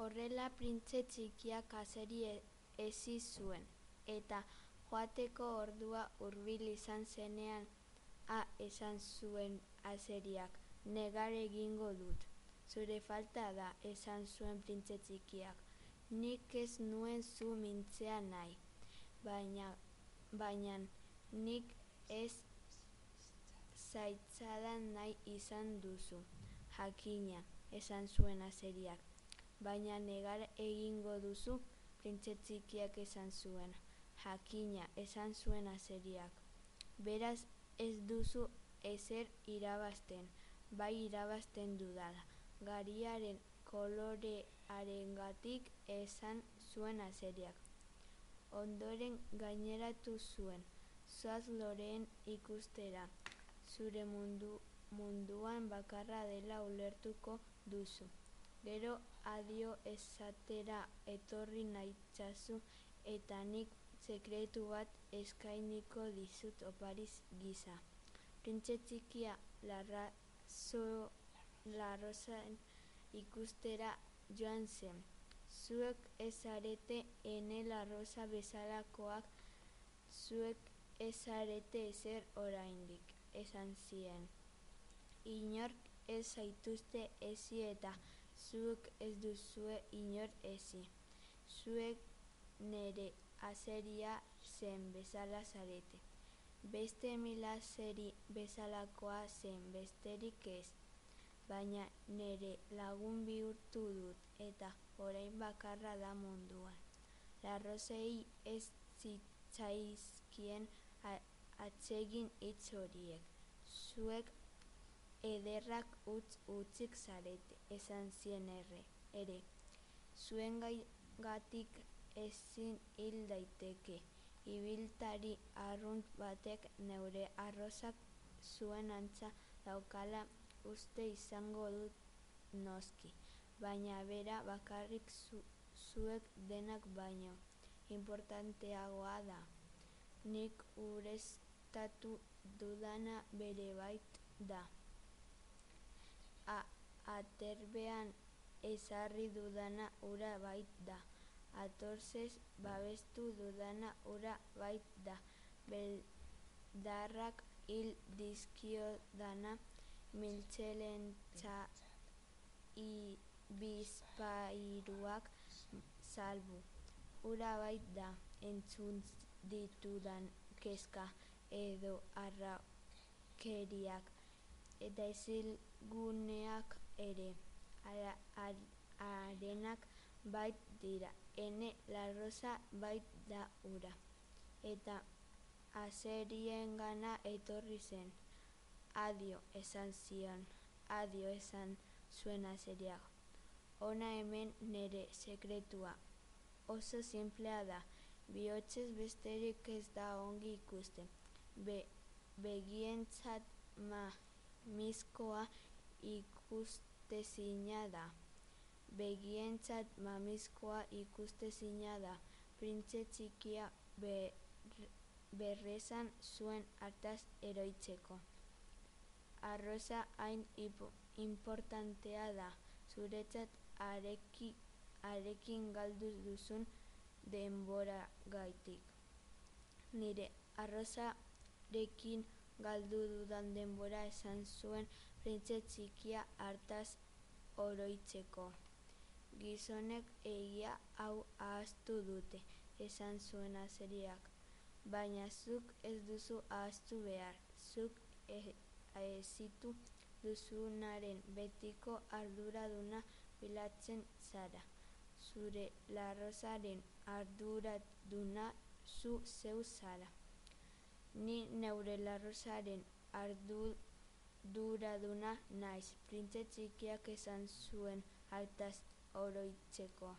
Horrela printze txikiak azeri ezi zuen, eta joateko ordua hurbil izan zenean, ha esan zuen azeriak, negar egingo dut. Zure falta da, esan zuen printze txikiak, nik ez nuen zu mintzea nahi, baina, baina nik ez zaitzadan nahi izan duzu. Jakina, esan zuen azeriak, baina negar egingo duzu, printze txikiak esan zuen. Jakina, esan zuen azeriak, beraz ez duzu ezer irabazten, bai irabazten dudala. Gariaren kolorearengatik esan zuen azeriak. Ondoren gaineratu zuen, zoaz loreen ikustera, zure munduan bakarra dela ulertuko duzu. Gero adio esatera etorri naitzazu eta nik sekretu bat eskainiko dizut opari gisa. Printze txikia Larrosen ikustera joan zen. Zuek ez zarete ene Larrosa bezalakoak, zuek ez zarete ezer oraindik, esan zien. Inork ez zaituzte ezi eta zuek ez duzue inor ezi. Zuek nere azeria zen bezala zarete. Beste mil azeri bezalakoa zen besterik ez, baina nere lagun bihurtu dut eta orain bakarra da munduan. Larrosei ez zitzaizkien atsegin hitz horiek. Zuek ederrak utz hutsik zarete, esan zien ere. Zuengatik ezin hil daiteke, ibiltari arrunt batek neure arrosak zuen antza daukala uste izango dut noski, baina bera bakarrik zuek denak baino inportanteagoa da. Nik ureztatu dudana bere bait da. Aterbean ezarri dudana hura bait da. Atorzez babestu dudana hura bait da. Beldarrak hil dizkiodana mintzelentza bizpahiruak salbu, hura bait da. Entzun ditudan kezka edo harrokeriak eta isilguneak ere, harenak bait dira. Ene Larrosa bait da hura. Eta azeriengana etorri zen. Adio, esan zion. Adio, esan zuen azeriak. Hona hemen nere sekretua. Oso sinplea da. Bihotzez besterik ez da ongi ikusten. Begientzat mamizkoa ikustezina da. Begientzat mamizkoa ikustezina da. Printze txikia berresan zuen hartaz oroitzeko. Arrosa hain inportantea da zuretzat harekin galdu duzun denboragatik. Nire arrosarekin galdu dudan denbora, esan zuen printze txikia hartaz oroitzeko. Gizonek egia hau ahaztu dute, esan zuen azeriak, baina zuk ez duzu ahaztu behar. Zuk hezitu duzunaren betiko arduraduna bilatzen zara. Zure Larrosaren arduraduna zu zeu zara. Ni neure Larrosaren arduraduna naiz, printze txikiak esan zuen hartaz oroitzeko.